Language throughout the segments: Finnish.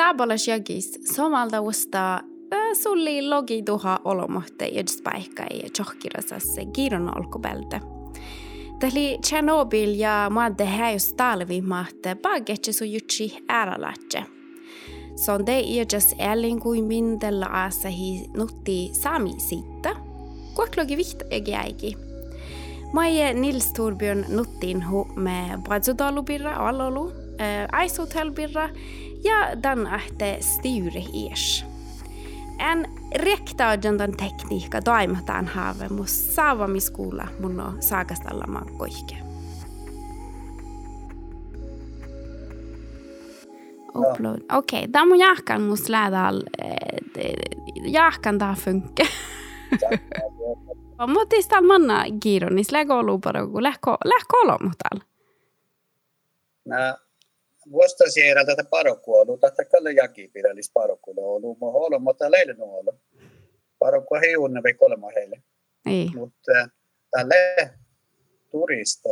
Taabalas jagis somalta usta sulli logi tuha olomohte jodispaikka ja tjohkirasassa kiiron olkupeltä. Täli Chernobyl ja maadde häjus talvimahte paagetse su jutsi ääralatse. Sonde iäjas älin kuin mindella asahi nutti sami sitta. Kuoklogi vihta jägi. Maie Nils Torbjörn nuttin hu me Bradzodalu-birra alolu, äh, ja dan ahte styre iers. En agendan tekniikka toimataan haave mus saavamiskuulla mun on saakastalla koike. Upload. Okei, okay. tämä mun jahkan mus lähdal. Eh, jahkan tää funke. Mutta täällä manna kiiron, niin lähkö olu paroku, lähkö, lähkö olo mutal. Nää vuostasiera tätä parokuolu, tätä kalle parokuolu, mä olo, mutta leille nuolo. Parokua hiunne vai kolma heille. Ei. Mutta tälle turista,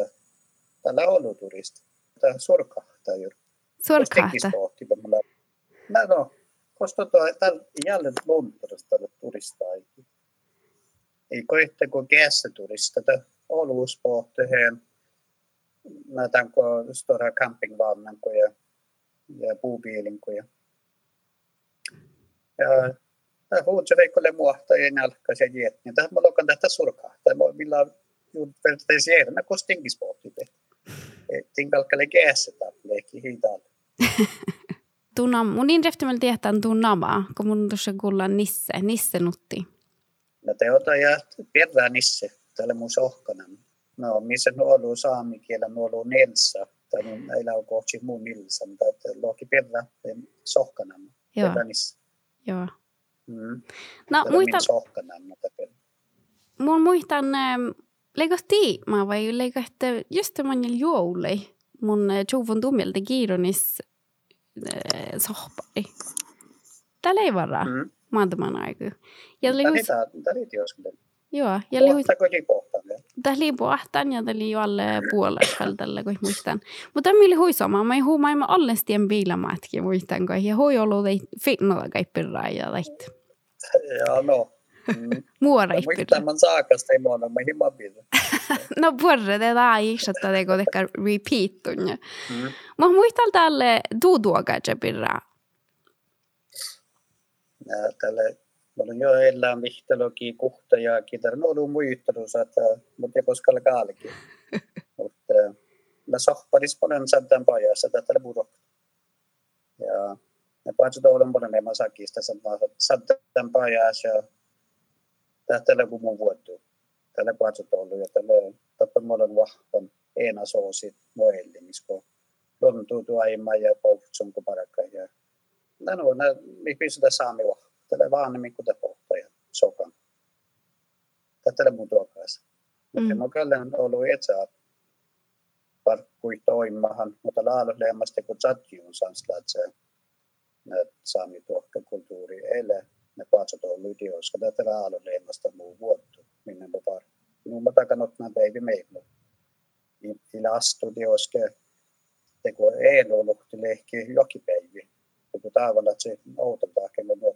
tällä olu turista, tämä surkahtaa juuri. Surkahta. No, no, koska tällä jälleen Lontosta tälle turistaa. Ei koitte kun kässä turista, tämä oluuspohti heidän näitä stora campingvagnen ja, ja puubiilin ja ja tämä huutsi veikolle muahta ja nälkä se jiet, niin tähän mä lokan tästä surkaa. Tai mä millä juuri vertaisi järnä, kun stinkis pohti. Tinkalkalle käässä tapleekin hiitalle. Tunna, mun inreftimellä tietää tunnamaa, kun mun tuossa kuulla nisse, nisse nutti. No te ota ja piedää nisse, täällä mun sohkana. No, missä nuolu saami kielä nuolu nelsa, tai meillä on kohti muun nilsa, mutta loki piedää sohkana. Joo. Joo. Mm. No, muistan, sohkana, mutta mun muistan, ähm, leikahti mä vai leikahti just man joulei mun tjuvun tummelta kiironis äh, sohpai. Täällä ei varaa. Mm. Maantaman aiku. Ja oli Tämä oli työskentely. Joo, ja? Tämä oli pohtaan ja tämä oli jo alle puolella tällä, kun muistan. Mutta tämä oli huisoma. Mä ei huumaa, mä alle stien biilamatkin muistan, kun ja hui ollut ei fitnolla kaippiraa ja lait. Ja no. Mm. Muora Ja muistan man saakasta ei muona, mä himman biilu. No puolella tätä ei että teko tekä repeat ja. Mm. Mä muistan tälle jepirraa. Ja tälle Mulla on jo elään vihteloki, kuhta ja kitar. No ollut muistelussa, että mutta ei koskaan kaalikin. Mutta mä sohparis paljon sadan pajassa tätä puro. Ja ne paitsi tuolla paljon enemmän sakista sadan pajassa ja tätä kun mun vuotu. Tällä paitsi tuolla ja tällä mulla on vahvan ena soosi moelli, missä on tuotu aiemmin ja poukutsun kun parakka. Ja nämä on, mikä pystytään saami vahvan tällä vaan niin kuin pohtoja sokan. Tätä mun tuokaisi. Mm. mä kyllä ollut itse parkkui toimimahan, mutta laaluslemmasta kun että se saami tuokka kulttuuri ele, ne patsot on lydioska, tätä laaluslemmasta muu vuottu, minne mä par. Minun mä takanut nämä päivi meillä. Ila astudioske, teko ei ollut lehki jokipäivi. Kun tavalla, että se kello nuorelle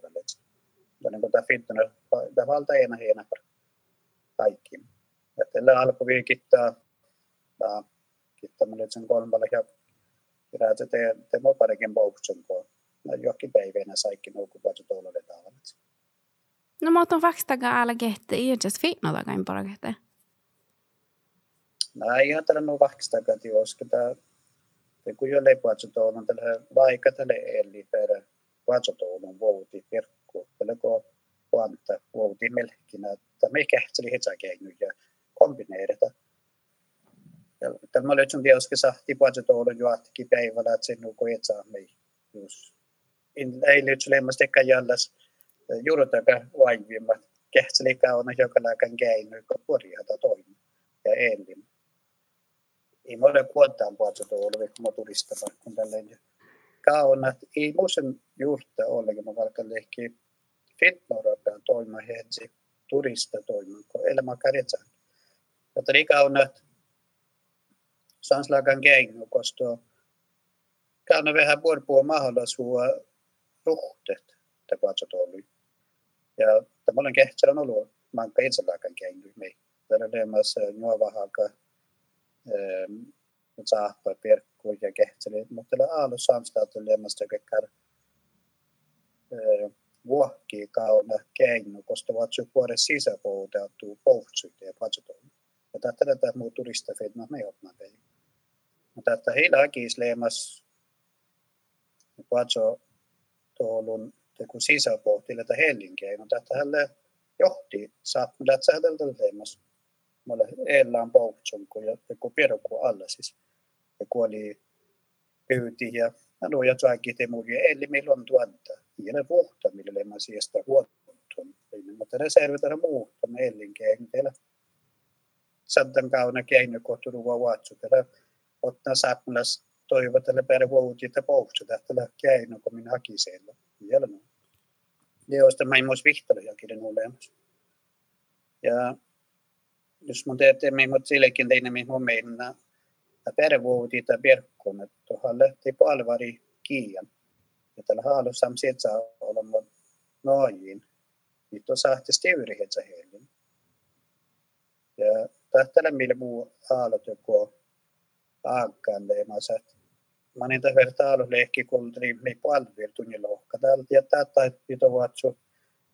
ja niin tämä fitness, tämä valta ena hiena kaikki. Ja tällä alkoi viikittää, ja kittää nyt sen kolmalla ja se te, te moparikin bouksen kun johonkin päivänä saikin paitsi tuolla tavallaan. No mutta on faktaga alla gette i just fitna kain bara gette. Ei ihan tällä nuo vakstaga tioska tää te kun jo lepuatsu tuolla tällä vaikka tällä eli per patsu tuolla vouti per pelko huomata vuotiin melkein, että kehtseli hitsäkeinyt ja kombineerata. Ja tämä oli sun tietysti sahti puhuta tuolla juottikin päivällä, että sen nuku et saa mei. Ei nyt sulemasta ehkä jälläs juurtaka vaivimmat. Kehtseli kauna joka lääkän keinyt, kun purjata toimii. Ja elin. Ei mä ole kuotaan puhuta tuolla, kun mä tulistamaan, kun tälleen kauna. Ei muuten juurta mä vaikka lehki fitnorakan toima hedzi turista toiman ko elämä karitsan. Että rika on että sanslagan gängnu kosto kauna vähän purpua mahdollisuus ruhtet te patsotolu. Ja tämä olen kehtsellä ollut manka itselläkään käynyt me. Täällä lemas nuovahaka saappa perkku ja kehtseli, mutta täällä samstaatu lemas tekekään vuokki kauna keinu, koska vatsu vuoden sisäpuoleltu pohtsuite ja patsotolu. Ja tätä tätä muu turista fedna me opna pei. Mutta että heillä akis lemas patso tuolun teku sisäpohtille että Hellinkiin. No tätä hälle johti saatmilla, että sähdellä teemas. Mulle eellään pohtsun, kun joku pierokku alla siis. Ja kuoli pyyti ja no ja tsaikki temuji eli meillä on tuanta. Ja vuotta, millä mä siesta huottun. Mutta reservitellä muuta me Hellinkiin. Teillä santan kauna keino kohtu ruva vaatsu. Teillä ottaa saatmillas toivotella per vuotta, että pohtsu. Tähtellä keino, kun minä hakin siellä. Jäljellä joista mä en myös vihtojakin olemassa. Ja jos mun teette, mut sillekin tein, me mun mennä, pervuuti tai verkkoon, että tuohon lähti palvari kiian. Ja tällä halussa on sieltä mun noin. Nyt on sahti styyri, että heille. Ja tähtälä millä muu haalut joku aakkaan leimassa, että manita vertailuleikki kultri mi palvir tunni lohka täällä tietää tai pito vatsu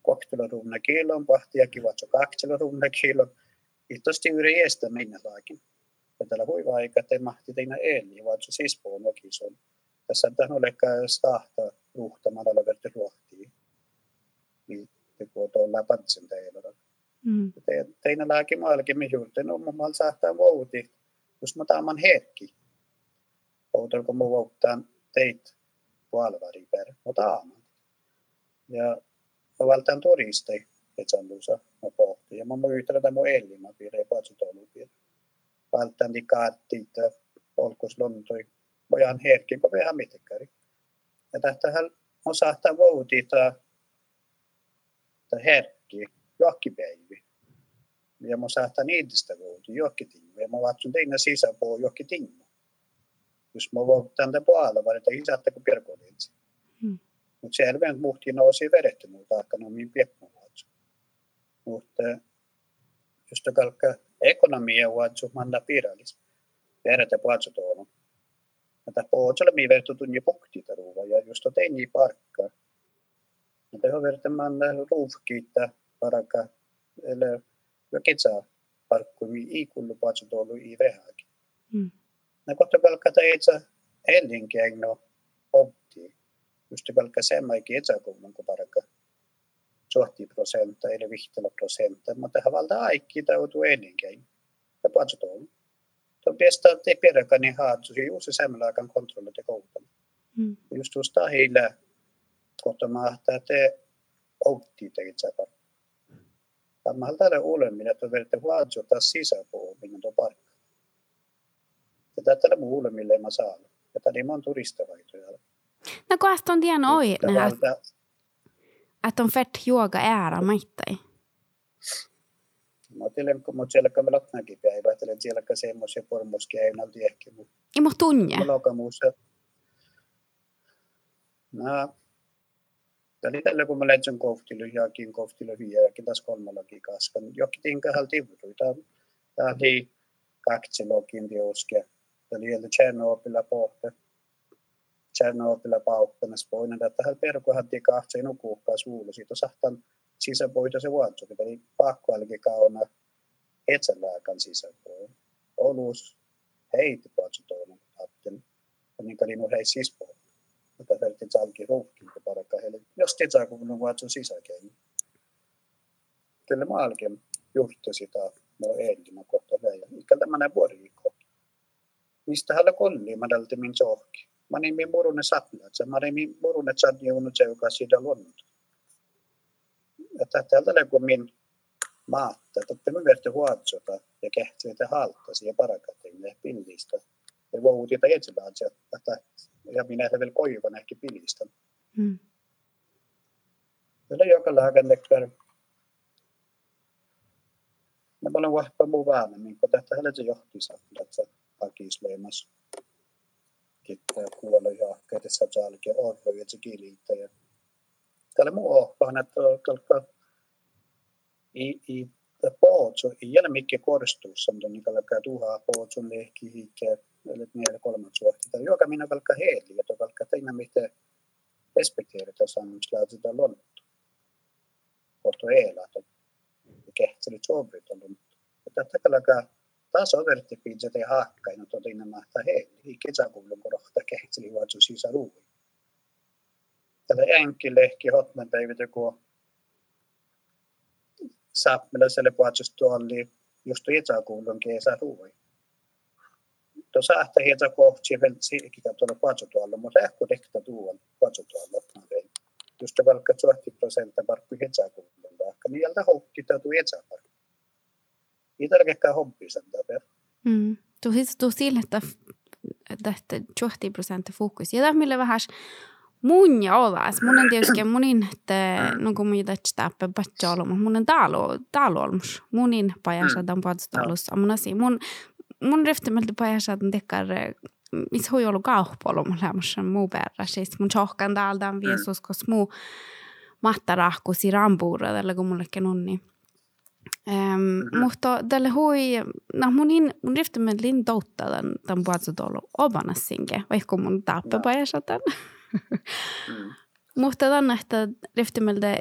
kohtelo rumna kilon pahtiakin vatsu kakselo rumna kilon Ittosti yri estä minne laakin. Ja tällä huiva aika te mahti teina eli vatsu sispoon okison. Tässä on tähän olekaan stahta ruhtamalla verti ruohtiin. Niin kun tuon läpantsen teillä. Mm. Teina laakin maallakin mi juurten on muun saattaa vouti, jos mä taaman hetki outoiko muu ottaa teit valvari per otaamaan. Ja mä valtaan todiste, että sanduusa mä pohti. Ja mä myytän tämän mun elin, mä piirreen patsutolupia. Valtaan di kaatti, että olkos lontoi. Voidaan herkin, kun vähän mitekari. Ja tähtähän on saattaa voutita herkki, päivi. Ja mä saattaa niitä vouti, johonkin tingu. Ja mä vatsun teina sisäpuolella johonkin tingu jos mä voin tänne puolella, että isätte kuin pirkolinsi. Hmm. Mutta selvä muhti nousi vedetty muuta ekonomiin piekkuvaatsu. Mutta jos te kalkka ekonomia vaatsu manna piirallis. Verta puhatsu tuolla. Mutta puhutsella mi vertu tunni pukti taruva ja just tein niin parkka. Mutta he verta manna ruufkiitta paraka. Eli jokin saa parkku mi ikullu puhatsu tuolla i vehäkin. Hmm. Na kohta pelkata itse elinkeino opti. Just pelkkä semmoikin itsekunnan kuin parka 20 prosenttia eli 15 prosenttia, mutta tähän valta aikki tautuu elinkeino. Ja patsotoon. Tuon piestä te perka niin haatsu, se juuri semmoilla aikaan kontrollit ja koulutan. Mm. Just tuosta heillä kohta mahtaa te opti te itse parka. Tämä on täällä uudemmin, että verta huomattu sisäpuolella, minkä tuo parkka. Ja tätä muulle, mille mä saan. Ja tämä on turistavaihtoja. No kun on tien oi, että on fett juoga äära maittai. Tiedän, kun mut siellä kävi lopnakin päivä, että siellä semmoisia pormoskia ei nalti ehkä. Ei mut tunne. Mä lokamuussa. No, Tämä tällä kun mä lähdin kohtilu, jakin kohtilu jakin taas kolmallakin kaskan. Jokin tinkähäl tivru. Tämä oli kaksi lokin tioskia. Eli gällde Tjernobyl pohte. Tjernobyl pauttanas poinen, että hän perkohan tii kahtsen nukuukkaa suulu. Siitä sahtan sisäpoita se vuotsu. Eli pakko alki kauna etsälääkan sisäpoin. Olus heiti patsu toinen atten. Ja niin kalinu hei sispoon. Mutta verti salki ruuhkin, kun parakka heille. Jos tietää, kun minun vuotsu sisäkein. Kyllä mä alkin juhti sitä, mä oon kohta väijä. Ikä tämmönen vuoriikko mistä hän kolli madalti min sohki. Mä niin min murune satnat, se mä min murune satni unut se, joka siitä luonnut. Että täältä kun min maatta, että me verti huotsota ja kehtiöitä haltasi ja parakatin ja pillistä. Ja vouti että etsivään se, että ja minä vielä koivan ehkä pillistä. Mm. Tällä joka lääkännekkär. Mä paljon vahva muu väänä, kun tästä hänet johti satnat, että pakisleemas kittää kuolla ja kädessä jälkeen orro ja tsikiliittäjä. tällä muu on, että i, i pootsu, ei ole mikä korstuu, mutta niin kalkaa tuhaa pootsun lehki hiikke, eli meillä kolmat suohti. Tai joka minä kalkaa heili, että kalkaa teina mitä respekteeritä saanut sitä lonttu. Kohto eela, että kehtselit suovrit on lonttu. Että kalkaa taas overti piitsa te haakka, no totin nämä heili, ei kesäkuulun korohta kehtseli vaatsu sisäruui. Tällä enkelehki hotman päivitä, kun saapmelaselle puhutustuolli just itsäkuulun kesä ruoi. Tuossa ahta hieta kohti vielä silkitä tuolla puhutustuolla, mutta ehkä tehtä tuon puhutustuolla. Just vaikka 20 prosenttia parkku itsäkuulun vaikka niiltä hokki täytyy itsäparkku. Ei tarvitsekaan hoppia sen per. Mm. Tu tu sille, että että 20 prosenttia fokus. Ja tämä millä vähän mun ja olas. Mun on tietysti munin, että no kun mitä täppä patja olla, mun on täällä täällä olmus. Munin pajasadan patstalus. Mun asia, mun mun riftimältä pajasadan tekkar missä hui ollut kauppolo mun lämmössä muu perä. Siis mun tjohkan täältä on viesus, koska muu mahtarahkusi rampuura tällä kun mullekin on niin. Um, mutta tälle hui, no munin, mun riftimältä lin toutta tämän, tämän puhutaan obanassinke, vaikka mun tappe pajasadan. mm. Mutta tänne, että riftimältä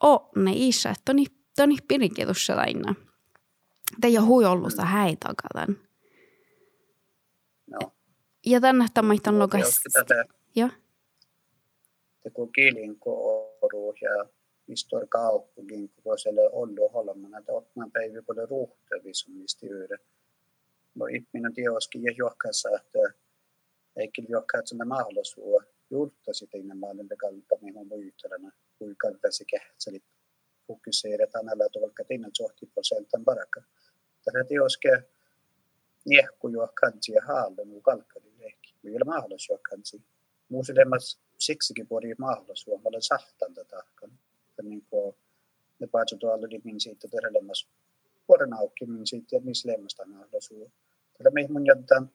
on ne isä, että toni, toni piriketussa aina. Te ei ole huijollusta mm. häitakatan. No. Ja tänne tämä on lokas. Joo. Kun kielin kooru ja istor kaupungin, kun siellä on ollut holmana, että otman päivä kun det niistä yhden. No ihminen tiedoskin ja johkassa, että eikä johkaa sen mahdollisuus juurtasi teine maalinde kaltaminen muitarana, kui kaltasi kehtseli fokuseerida näillä tavalla teinen sohti prosentan baraka. Tätä teoske niehku jo kansi ja kalkkali lehki. Ole mahdollisuus kansi. Muusilemmas siksikin pori mahdollisuus, mä olen sahtan tätä. Niin kuin ne paitsi tuolla niin siitä tehdä vuoden auki, niin siitä missä lemmasta mahdollisuus. Tällä meihin mun jätetään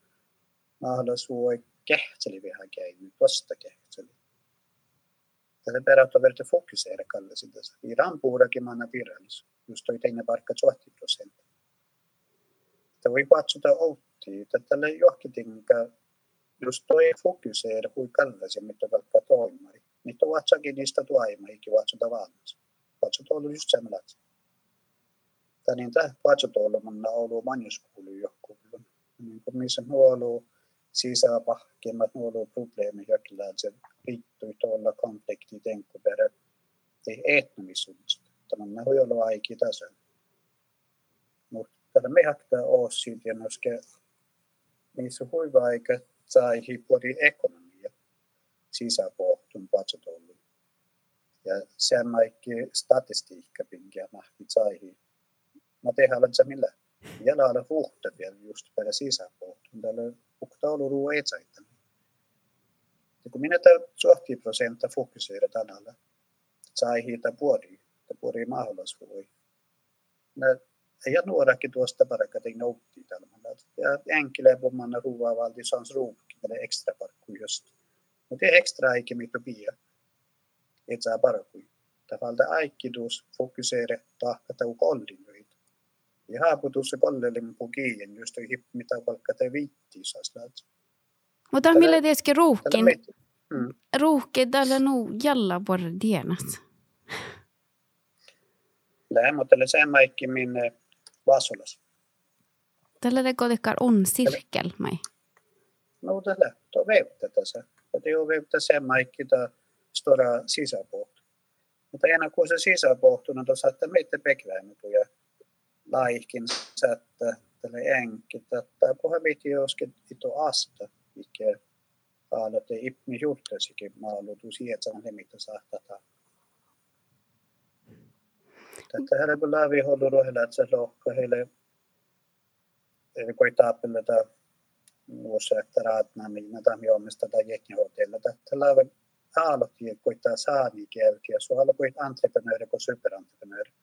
mahdollisuus kehtseli vähän käynyt, vasta kehtseli. Tätä perätä verta fokusera kalle sitä. I rampuurakin manna virallis, just toi teine parkka 20 prosenttia. Tämä voi katsota outti, tälle johkitinka just toi fokusera kui kalle se, mitä vaikka toimari. Niitä vatsakin niistä tuaima, eikä vatsota valmis. Vatsota ollut just semmoinen. Tämä niin tämä vatsota ollut manna ollut manjuskuulu joku. Niin kuin missä nuolu sisäpahkimmat nuolu probleemi högläädse riittui tuolla konflikti tenkkuperä te etnomisuudesta. Tämä voi olla aiki tasan. Mutta tällä me hakkaa ole siitä ja myöskin niissä huiva aika sai hippori ekonomia sisäpohtun patsotollu. Ja sen kaikki statistiikka pinkiä mahti sai. Mä tehdään se millä. Jäljellä ruhta vielä just perä sisäpohtun. Tällä oktaaluru etsaita. Ja kun minä tämän suhti prosenta fokuseera tänällä, sai hiitä puoli, että puoli mahdollisuus. Ja nuorakin tuosta parakkatin noutti tällä. Ja enkilä pommanna ruuvaa valti sans ruukki, eller extra parkku just. Mutta extra eikä mitä pia. Et saa parkku. Tavalta aikki tuossa fokuseera tahkata ukollin ja haaputussa kollelin pukiin, just mitä vaikka te viittiin saas Mutta millä tietysti ruuhkin, mm. ruuhki täällä nu jalla por dienas. Lähe, mutta tällä sen maikki minne vasolas. Tällä te kotikar on sirkel, mai. No tällä, tuo veuttä tässä. Te on veuttä sen maikki, tämä stora sisäpohtu. Mutta enää kun se sisäpohtu, no tuossa, että meitä pekläimutuja laikin sättä tälle enki, että viti joskin ito asta, mikä te ipni juttesikin maalutu sietsän hemitä sahtata. Tätä heille kun lävi hoidu rohilla, että se lohko heille ei koittaa pelata muussa, että raatna minä tämä miomista tai jäkni hotella. Tätä lävi aloitti koittaa saani kielkiä, så alla koit entreprenörer och superentreprenörer.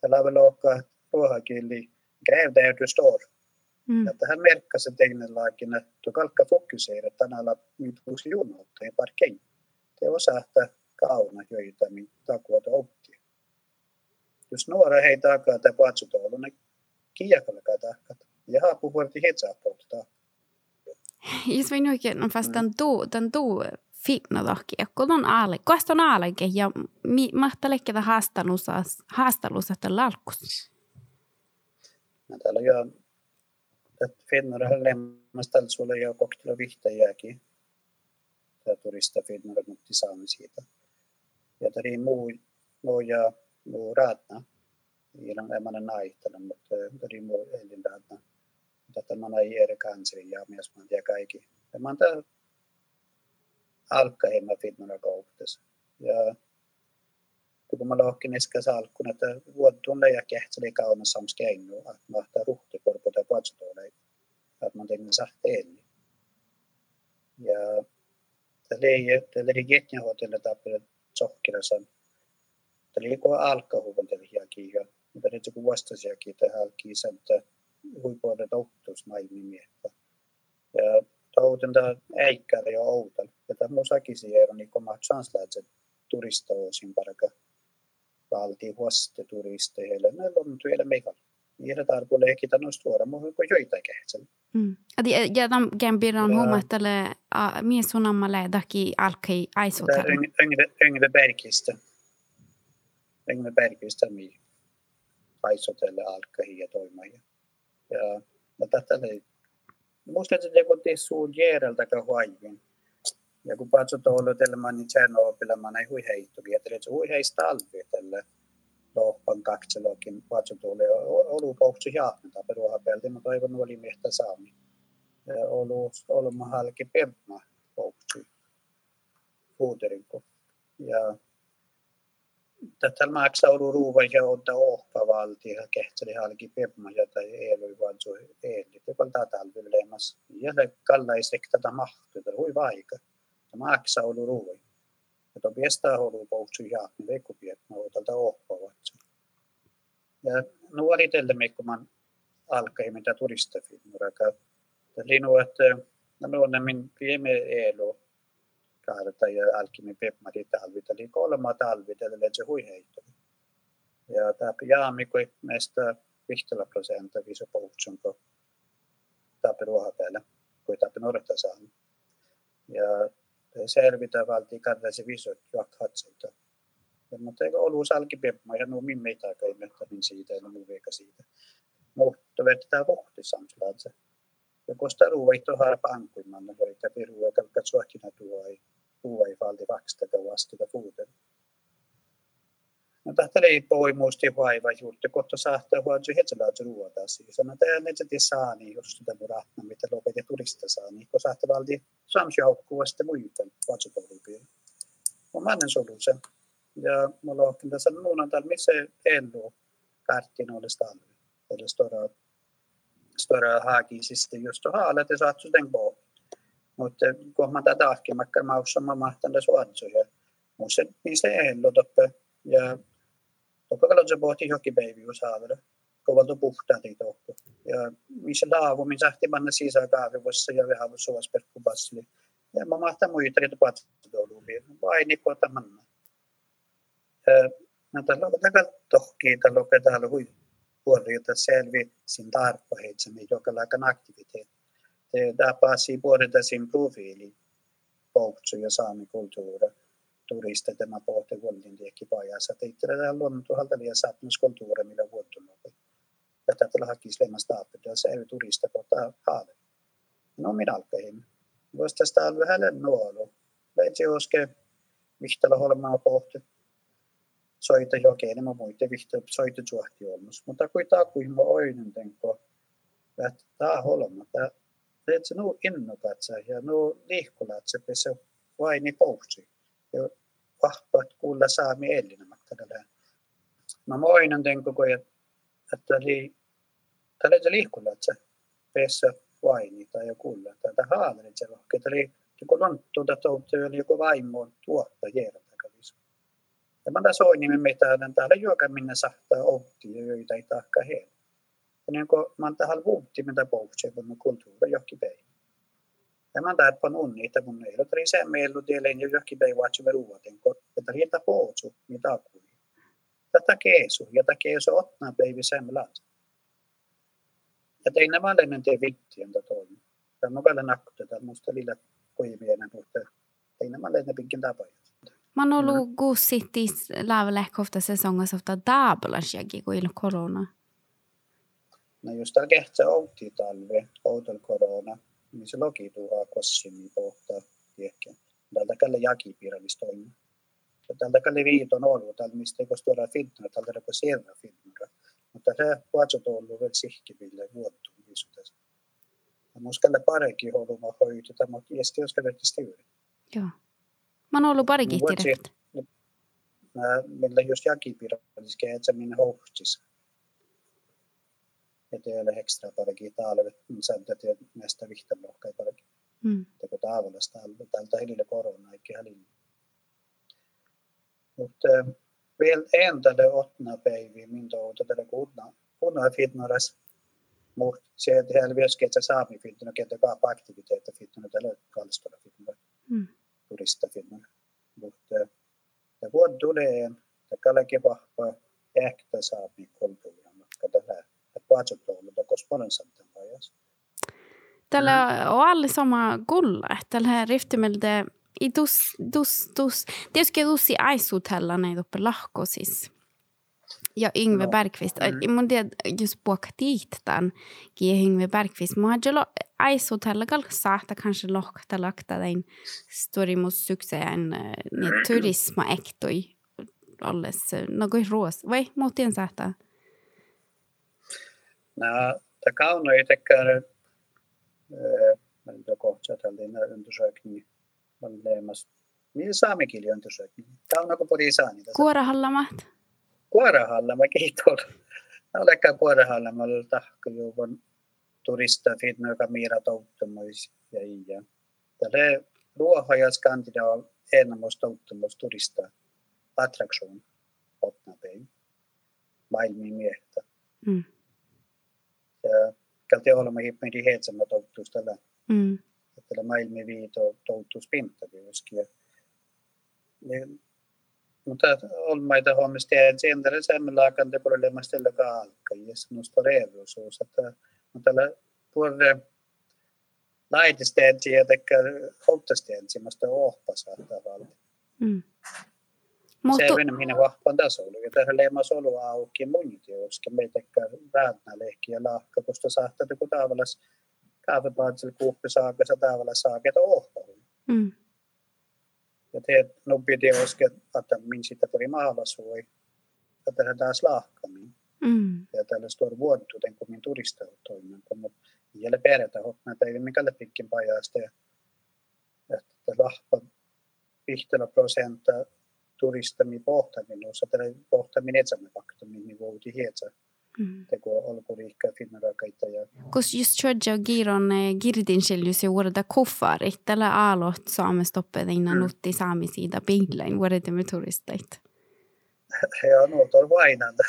Tällä ruohakieli grävdärtustor. Mm. Että hän merkkasi teinenlaakin, että kalkka fokuseera tänällä nyt uusi junoutta ja parkein. Te osaa, että kauna joita mitä kuota opti. Jos nuora hei takaa tai patsutoulu, niin kiekalla takaa. Ja haapu vuorti hetsaa polttaa. Jos vain oikein, fast den do, den do fitna dohki, kun on aale, koesta on aaleke ja mi, mahta lekkeda haastalussa, haastalussa tällä alkus. Täällä jo, että finnar lemmas tällä sulle jo koktelo vihtäjääkin. Tämä turista finnar mutta saami siitä. Ja tari muu, muu ja muu raatna. Ilman emänä naihtana, mutta tari muu elin raatna. Tätä mä ei eri kanseri ja mies mä tiedä kaikki. Ja mä täällä alkaa hemma finnar kaupassa. Ja vuotuun ja kehtseli kaunassa samska engu, että mä tahtaa ruhtikorpo tai patsutoolei, että mä tein sahteelli. Ja tällä oli jättiä hotella tappele sokkilassa. Tällä oli kun alkahuvan tällä hiakin ja mutta nyt kun vastasiakin tähän alkiin, että huipuolta tohtuus maailmin Ja touten tämä äikkäri ja outan. Ja tämä musakin siellä, niin kun mä chanslaat, että turista osin valti huoste turisteille. Meillä on vielä meikalla. Niillä tarkoittaa kita noista tuoda muuhun kuin joita kehtsellä. Mm. Ja tam gembiran huomattele mies sunammalle daki alkei aisotella. Yngve Bergistä. Yngve Bergistä mi aisotelle alkei ja toimia. Ja, tätä ei. Musta se kun suun järjeltä huajin. Ja kun katsotaan olotelmaa, niin Tchernobylilla ei hui heittukin. Ja se hui heistä talvi tälle lohpan kakselokin katsotaan. Olu pohti jaaknata peruhapelti, mutta toivon oli miestä saami. Olu olma halki perma pohti puuterinko. Ja tätä maksaa ollut ruuva ja ottaa ohpa valti ja kehtseli halki perma ja tai ei vaan. Ja kun tätä talvi lemas. Ja se kalla ei sekta mahtu, hui vaikka maksa olu ruoi. Ja to piestää poutsu ja niin veikku piet no tältä ohpavat. Ja nuoritelle meikkuman alkai mitä turistafilmuraka. Linu että no on min viime elo kaarta ja alkimin pepmari talvita eli kolma talvita eli se hui heitto. Ja tämä jaami kuin meistä 15 prosenttia viso poutsun ko tapi ruohapäällä, kuin tapi norta saanut. Ja selvitä valti kantaisi visot juokhatselta. Ja, mutta eikö ollut salkipepma ja nuo min meitä kai niin siitä ja muu veika siitä. Mutta vetetään vohti samslaatse. Ja kosta ruuvaihto harpa ankuimman, voi käpi ruuva kalkat suohtina tuo ei ei valti vaksta vastata fuuten. No tahta ei poi muisti vaiva juurte, kohta saattaa huomioon hetselaat ruoata siis. No tämä ne te saa niin jos sitä muratna, mitä lopetet turista saa niin, kun saattaa valti samsjaukkua sitten muita vatsukoulupia. Mä mannen solusen. Ja mulla on kyllä sen muun täällä, missä elu kärttiin olisi talvi. Eli stora, stora haaki siis just haala, että saat sen på. Mutta kun mä tätä mä maussa mä mahtan tässä suotsuja. Mutta se, niin se elu toppe. Ja Topakalla se pohti johonkin päiviä saavilla. Kovalta puhtaati tohko. Ja missä laavu, missä sähti panna sisään kahvivossa ja vähän suosperkku bassili. Ja mä mahtan muita, että patsudouluvia. Vai nikko manna. No tällä on tällä tohki, tällä on täällä hui puolella, jota selvi sin tarpeitsen, joka laikan aktiviteetti. Det pääsi puolelta sin profiili, poutsu ja saamikulttuuri turister där man pratar på ja så det är det luonnon tuolta vielä saattanut kulttuuri millä vuotunut. Ja tätä hakis lemmas taapet ja se ei turista kohta haale. No minä alkain. Voisi tästä olla vähän nuolu. Veitsi oske vihtala holmaa pohti. Soita jokeen, niin mä muita vihtä soita suhti olmus. Mutta kui taa kui mä oinen tenko, että tää holma, tää se nu innokat ja nu liikkulat se niin ja vahvat kuulla saami ellinämättä tällä. Mä moinan den koko ajan, että oli tällä liikulla, että se peessä vaini tai kuulla, tätä haalerit se rohke, että oli joku lonttu, että toutu oli joku vaimo tuotta kävisi. Ja mä tässä oin nimen mitään, täällä juoka minne sahtaa outti ja joita ei tahka heillä. Ja niin kuin mä tähän vuutti, mitä pohtii, kun kulttuuri johonkin päin. Tämän täältä on unni, että mun ei ole se meillä tielle ja johonkin päin vaatsi me ruuaten, että että hieta pootsu, mitä kuin. Tätä keesu, ja tätä keesu ottaa päivä semmoista. Ja tein nämä lennon te vittien toimi. Tämä on vielä nakkuta, musta lillä kuivien, mutta tein nämä lennon pinkin tapoja. Man on ollut guusittis läävelehkofta sesongas ofta daabelasjagi kuin korona. No just tällä kehtsä outti talve, outolla korona, niin se logi tuhaa kossimi pohtaa tiekkä. Tältä kalle jakipiirallista toimii. Ja tältä kalle viiton ollut, tältä mistä ei kostuoda fitnä, tältä rako sieltä fitnä. Mutta se vatsot on ollut vielä sihkiville vuottu viisutässä. Ja muskalle parekin holuma hoiteta, mutta iästi jos verti stiuri. Joo. Mä oon ollut parikin tiedät. Meillä just jakipiirallista, että se minne hohtis että ei ole ekstra parakin talvet, sääntöt ja näistä vihtalohkai parakin. Mm. Teko taavalasta tältä hilille korona eikä halin. Mutta vielä en tälle åttna päiviä, min touta tälle kunna, kunna fitnaras. Mutta se, että heillä myös että saami fitnara, ketä kaapa aktiviteetti fitnara, tälle kalstolla fitnara, mm. turista fitnara. Mutta ja vuod tulee, että kallekin vahva, äkta saami tällä vaatsutouluta korrespondensanten pajas. Tällä mm. on alla samma gulla. Tällä riftimelde i dus, dus, dus. Tietysti tussi aisutella näitä uppe lahkosis. Ja Yngve no. Bergqvist. Mm. Mun tiedä, just puhuka tiihtan, kie Yngve Bergqvist. Mä oon aisutella gal saata kanske lohkata lakta den storimus sukseen niin turisma ektoi alles. Något ros. Vai, muuten saata. Nej, nog inte men då kohtatalin undersökning on leemas. Niin saamikieli undersökning. Tämä on kuin podi saani. Kuorahallamat? Kuorahallama, kiitos. Olekaan kuorahallama, tahko juuvon turista fitna, joka miira touttumus ja ja. Tälle ruoha ja skandina on enemmän touttumus turista attraktion otna päin. Maailmin miehtä. Mm kalti olema toutus tällä. Mm. Tällä maailmi viito toutus pintakin uskia. Niin, mutta olmaita huomista ja sen tällä säämmellä akante problemasta tällä kaalka ja sanosta reevuisuus. Että mutta tällä puolella laitesteetsi ja tekkä houtasteensi, mutta ohpasa tavallaan. Mm. Mutta... Se on minä vahvan tasolla. Ja tähän leimas ollut auki muita, koska meitä väännä lehki ja lahka, koska saattaa joku tavallas kaavepaatsilla kuuppi saakassa tavallas saaketa ohtoon. Mm. Ja teet nubbi oske, että min sitä tuli maalasui, ja tähän taas lahkamin. Mm. Ja tällä stor vuottuten, kun min turista toimin, mutta jälle perätä hoppaa päivä, mikä lepikkin pajasta. Ja, että lahpa 50 prosenttia turistami pohtaminen, osa tällä pohtaminen etsämme faktomin, niin voiti hietsä. Mm. Teko olkuriikka finnarakaita ja... Kus just tjodja giron girdin seljus ja vuoroda kuffarit, tällä aalot saamestoppeet innan mm. nutti saamisiida pihlain, vuoroda me turistait. Ja no, tuolla vainanda.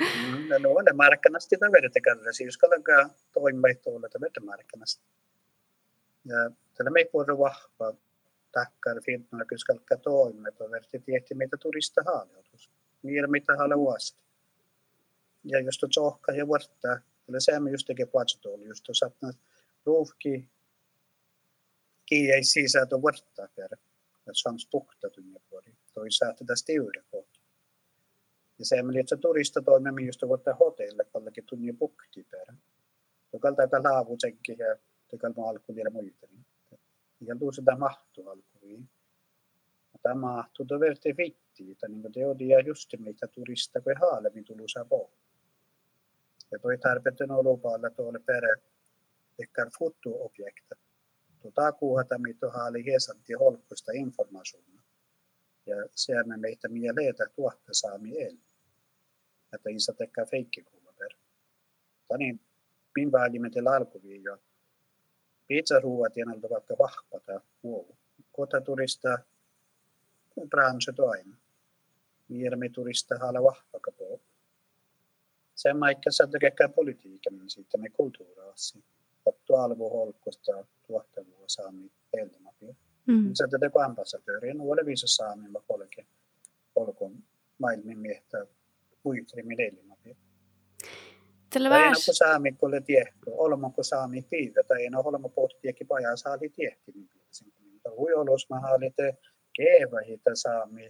no, no, ne markkanasti taverite kallasi, siis kallankaan toimii tuolla taverite markkanasti. Ja tällä me ei puhuta vahvaa tackar och verti mitä turista haaleutus. Niillä mitä haluaisi. Ja jos tuot sohka ja vuortaa, eli se me just tekee puhutuoli, just tuossa ruuhki kiinni ei sisältö vuortaa per. Ja se on spukta tunne puoli. Toi saattaa tästä yhden kohta. Ja se me lietsä turista toimimme just vuortaa hotelle, kallekin tunne pukti per. Joka tätä laavutenkin ja tekee vielä muita. Niin ja sitä mahtuu alkuun. Tämä mahtuu verti vittiitä, niin kuin teodia just mitä turista kuin haalemi tulusa po. Ja toi tarpeeton olupaalla tuolle perä, ehkä futtuobjekta. Tuota kuuhata mitä haali hiesanti holkuista informaatiota. Ja sehän meitä mieleitä tuotta saami el. Että isä tekee feikkikuva per. Niin, min välimetel alkuviin jo Pizzaruuat tienalta vaikka vahvata wow. Kotaturista branche toinen. Miermi turista hala vahvaka på. Sen maikka saada kekää politiikan siitä me kulttuuraasi. Ottu alvu holkusta tuottavuus saami peltomapia. Mm. Se tätä kuin ambassadööri, no ole viisa saamilla polke, polkon maailmin miehtä uitrimin vähäs... Ei saami, kun le tiehto, olemmeko saami piivä, tai ole olemme pohtiakin pajaa saali tiehti, niin piirsin. Hui olus mä haalite keevähitä saami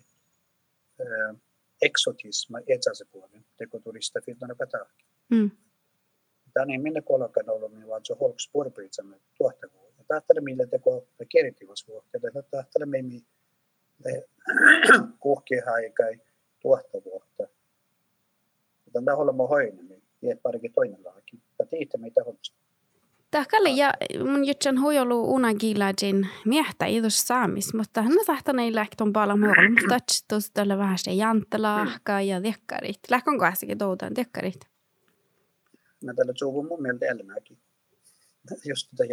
äh, eksotisma etsäsepuolen, teko turista filtona patahki. Mm. Tänne minne kolkan ollut, niin vaan se holks purpiitsamme tuottavuus tahtelemme teko kertivasvuotta, tahtelemme mi kuhkihaikai tuottavuutta. Tämä on olemme hoinen, tiedät parikin toinen laakin. Ja tiitä mitä holmista. Tahkalle ja mun jutsan huijolu unagilajin miehtä idus saamis, mutta hän tahtan ei lähton paljon muualla, mutta tuossa tällä vähän se jantelahka ja dekkarit. Lähkon kohdassakin toutaan dekkarit. Mä tällä suuvun mun mielestä elämäkin just tätä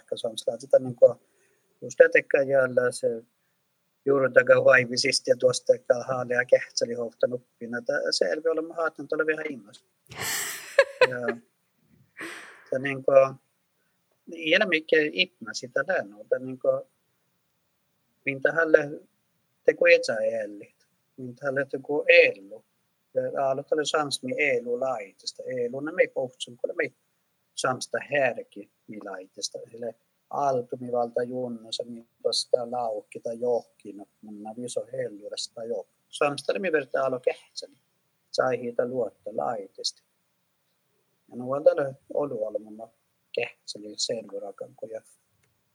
ehkä on sitä niin kuin, just tekee jäällä se juurtaga vaivisista ja tuosta haale ja kehtseli hohtan uppina. Se elvi olemme haatan tuolla vähän innossa. Ja, ja niin kuin, mikään ipna sitä lännolta. Niin kuin, mintä hälle teko etsäellit. Mintä hälle teko elu. Ja aloitan sansmi elu laitista. Elu, ne me puhutsun, kun me samsta härki milaitesta. Eli altumivalta junnossa, niin tuosta laukki tai johkin, mutta viso heljuudesta jo. Samsta mi verta alo. Sai hiitä luotta laitesti. Ja no on tällä olu olemme kehtseli sen vurakan, kun ja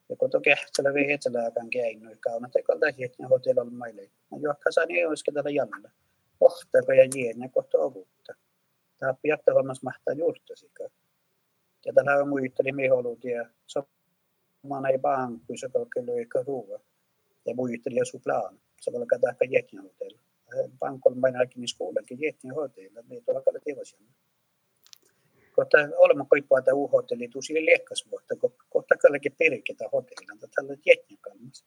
ja kun to kehtsellä vi hetelääkään keinu, kauna tekolta hietni hotella on maille. No johka saa niin olisikin tällä jannalla. Ohtako ja jienä kohta ovutta. Tämä piatta hommas mahtaa juurtasikaan. Ja tällä on muisteli miholutia. Man ei banku, så kan du löka ruoa. Ja muisteli ja su plan. Så kan du tähkä jätkin hotella. Pankol ainakin niin skolankin jätkin hotella. Niin tuolla kalle tevasin. Kohta olemme koipaa tämä uhotelli tuu sille liekkasvuotta. Kohta kallekin periketä hotellilla. Tällä jätkin kalmas.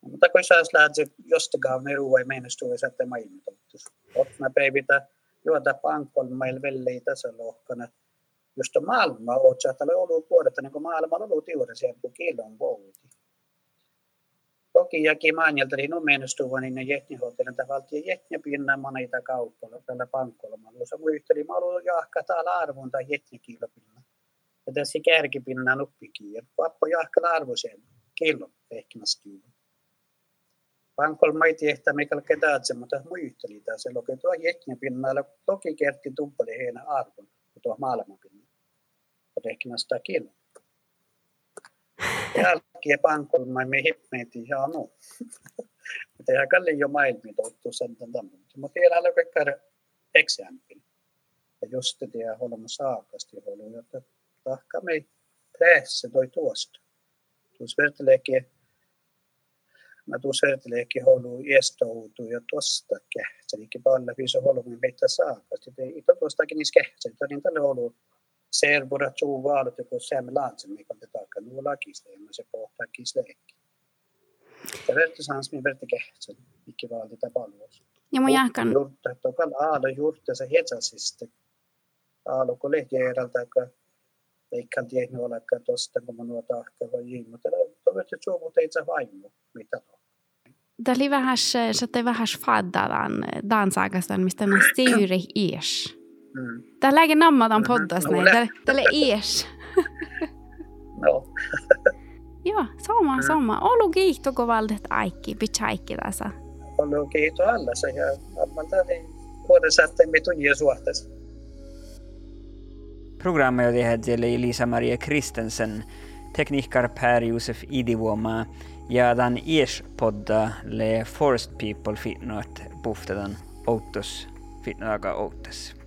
Mutta kun saas lähtee jostakaan ne ruoa ei mennä ja saatte maailman tottus. Otna päivitä juota pankol mail velleitä tässä lohkana just maailma oot tällä ollut vuodetta niin maailma on ollut juuri siellä kuin kilon vouti. Toki jäkin maanjaltari no menestuva niin ne jätnihotelin tavallaan jätniä pinnan monita kauppalla tällä pankkolla. Mä luulen, että yhteli, mä ollut jahka täällä arvon tai jätnikilopinna. Ja tässä kärkipinnan uppikin. Pappo jahka arvo sen kilo ehkimäskiin. Pankkolla mä ei tiedä, mikä ketään se, mutta muisteli tässä. Tuo jätniä pinnalla toki kerti tuppali heinä arvon, tuo maailmanpinnan räknastakin. Jälkeen pankulmaimme hipmeeti ja no. Mutta ihan kalli jo maailmi tottu sen tämän. Mutta vielä on kaikkea exempel. Ja just det jag håller med saakasti håller että tahka me presse toi tuosta. Tuossa verteleekin mä tuossa verteleekin holu estoutu ja tuosta kähtselikin paljon viisi holu meitä saakasti. Ei tuostakin niissä kähtseli, niin tälle holu Serbora trovaalut joku semlaansa, mikä taakka nuola kisleema se pohtaa kisleekki. Ja vertisans min verti kehtsän, mikä vaalita palveluus. Ja mun jahkan. Jurtta, tokal aalo jurtta se hetsasiste. Aalo kun lehjärältä, joka ei kan tiedä olekaan tosta, kun mä nuo tahka vai jii, mutta toivottavasti suovut ei saa vaimo, mitä on. Det oli vähän, se te vähän faddadan dansakastan, mistä mä styri ies. Mm. Nammadan mm. poddas näin. Tää, täällä ies. no. Joo, sama, sama. Olu kiihtoko valdet aikki, pitsäikki tässä. Olu kiihto alla se ja amman täällä vuodessa me tunnia suhteessa. Programmet oli Lisa-Maria Kristensen, tekniker Per-Josef Idivuoma ja dan ies-podda le Forest People fitnoat puhtadan outos fitnoaga outas.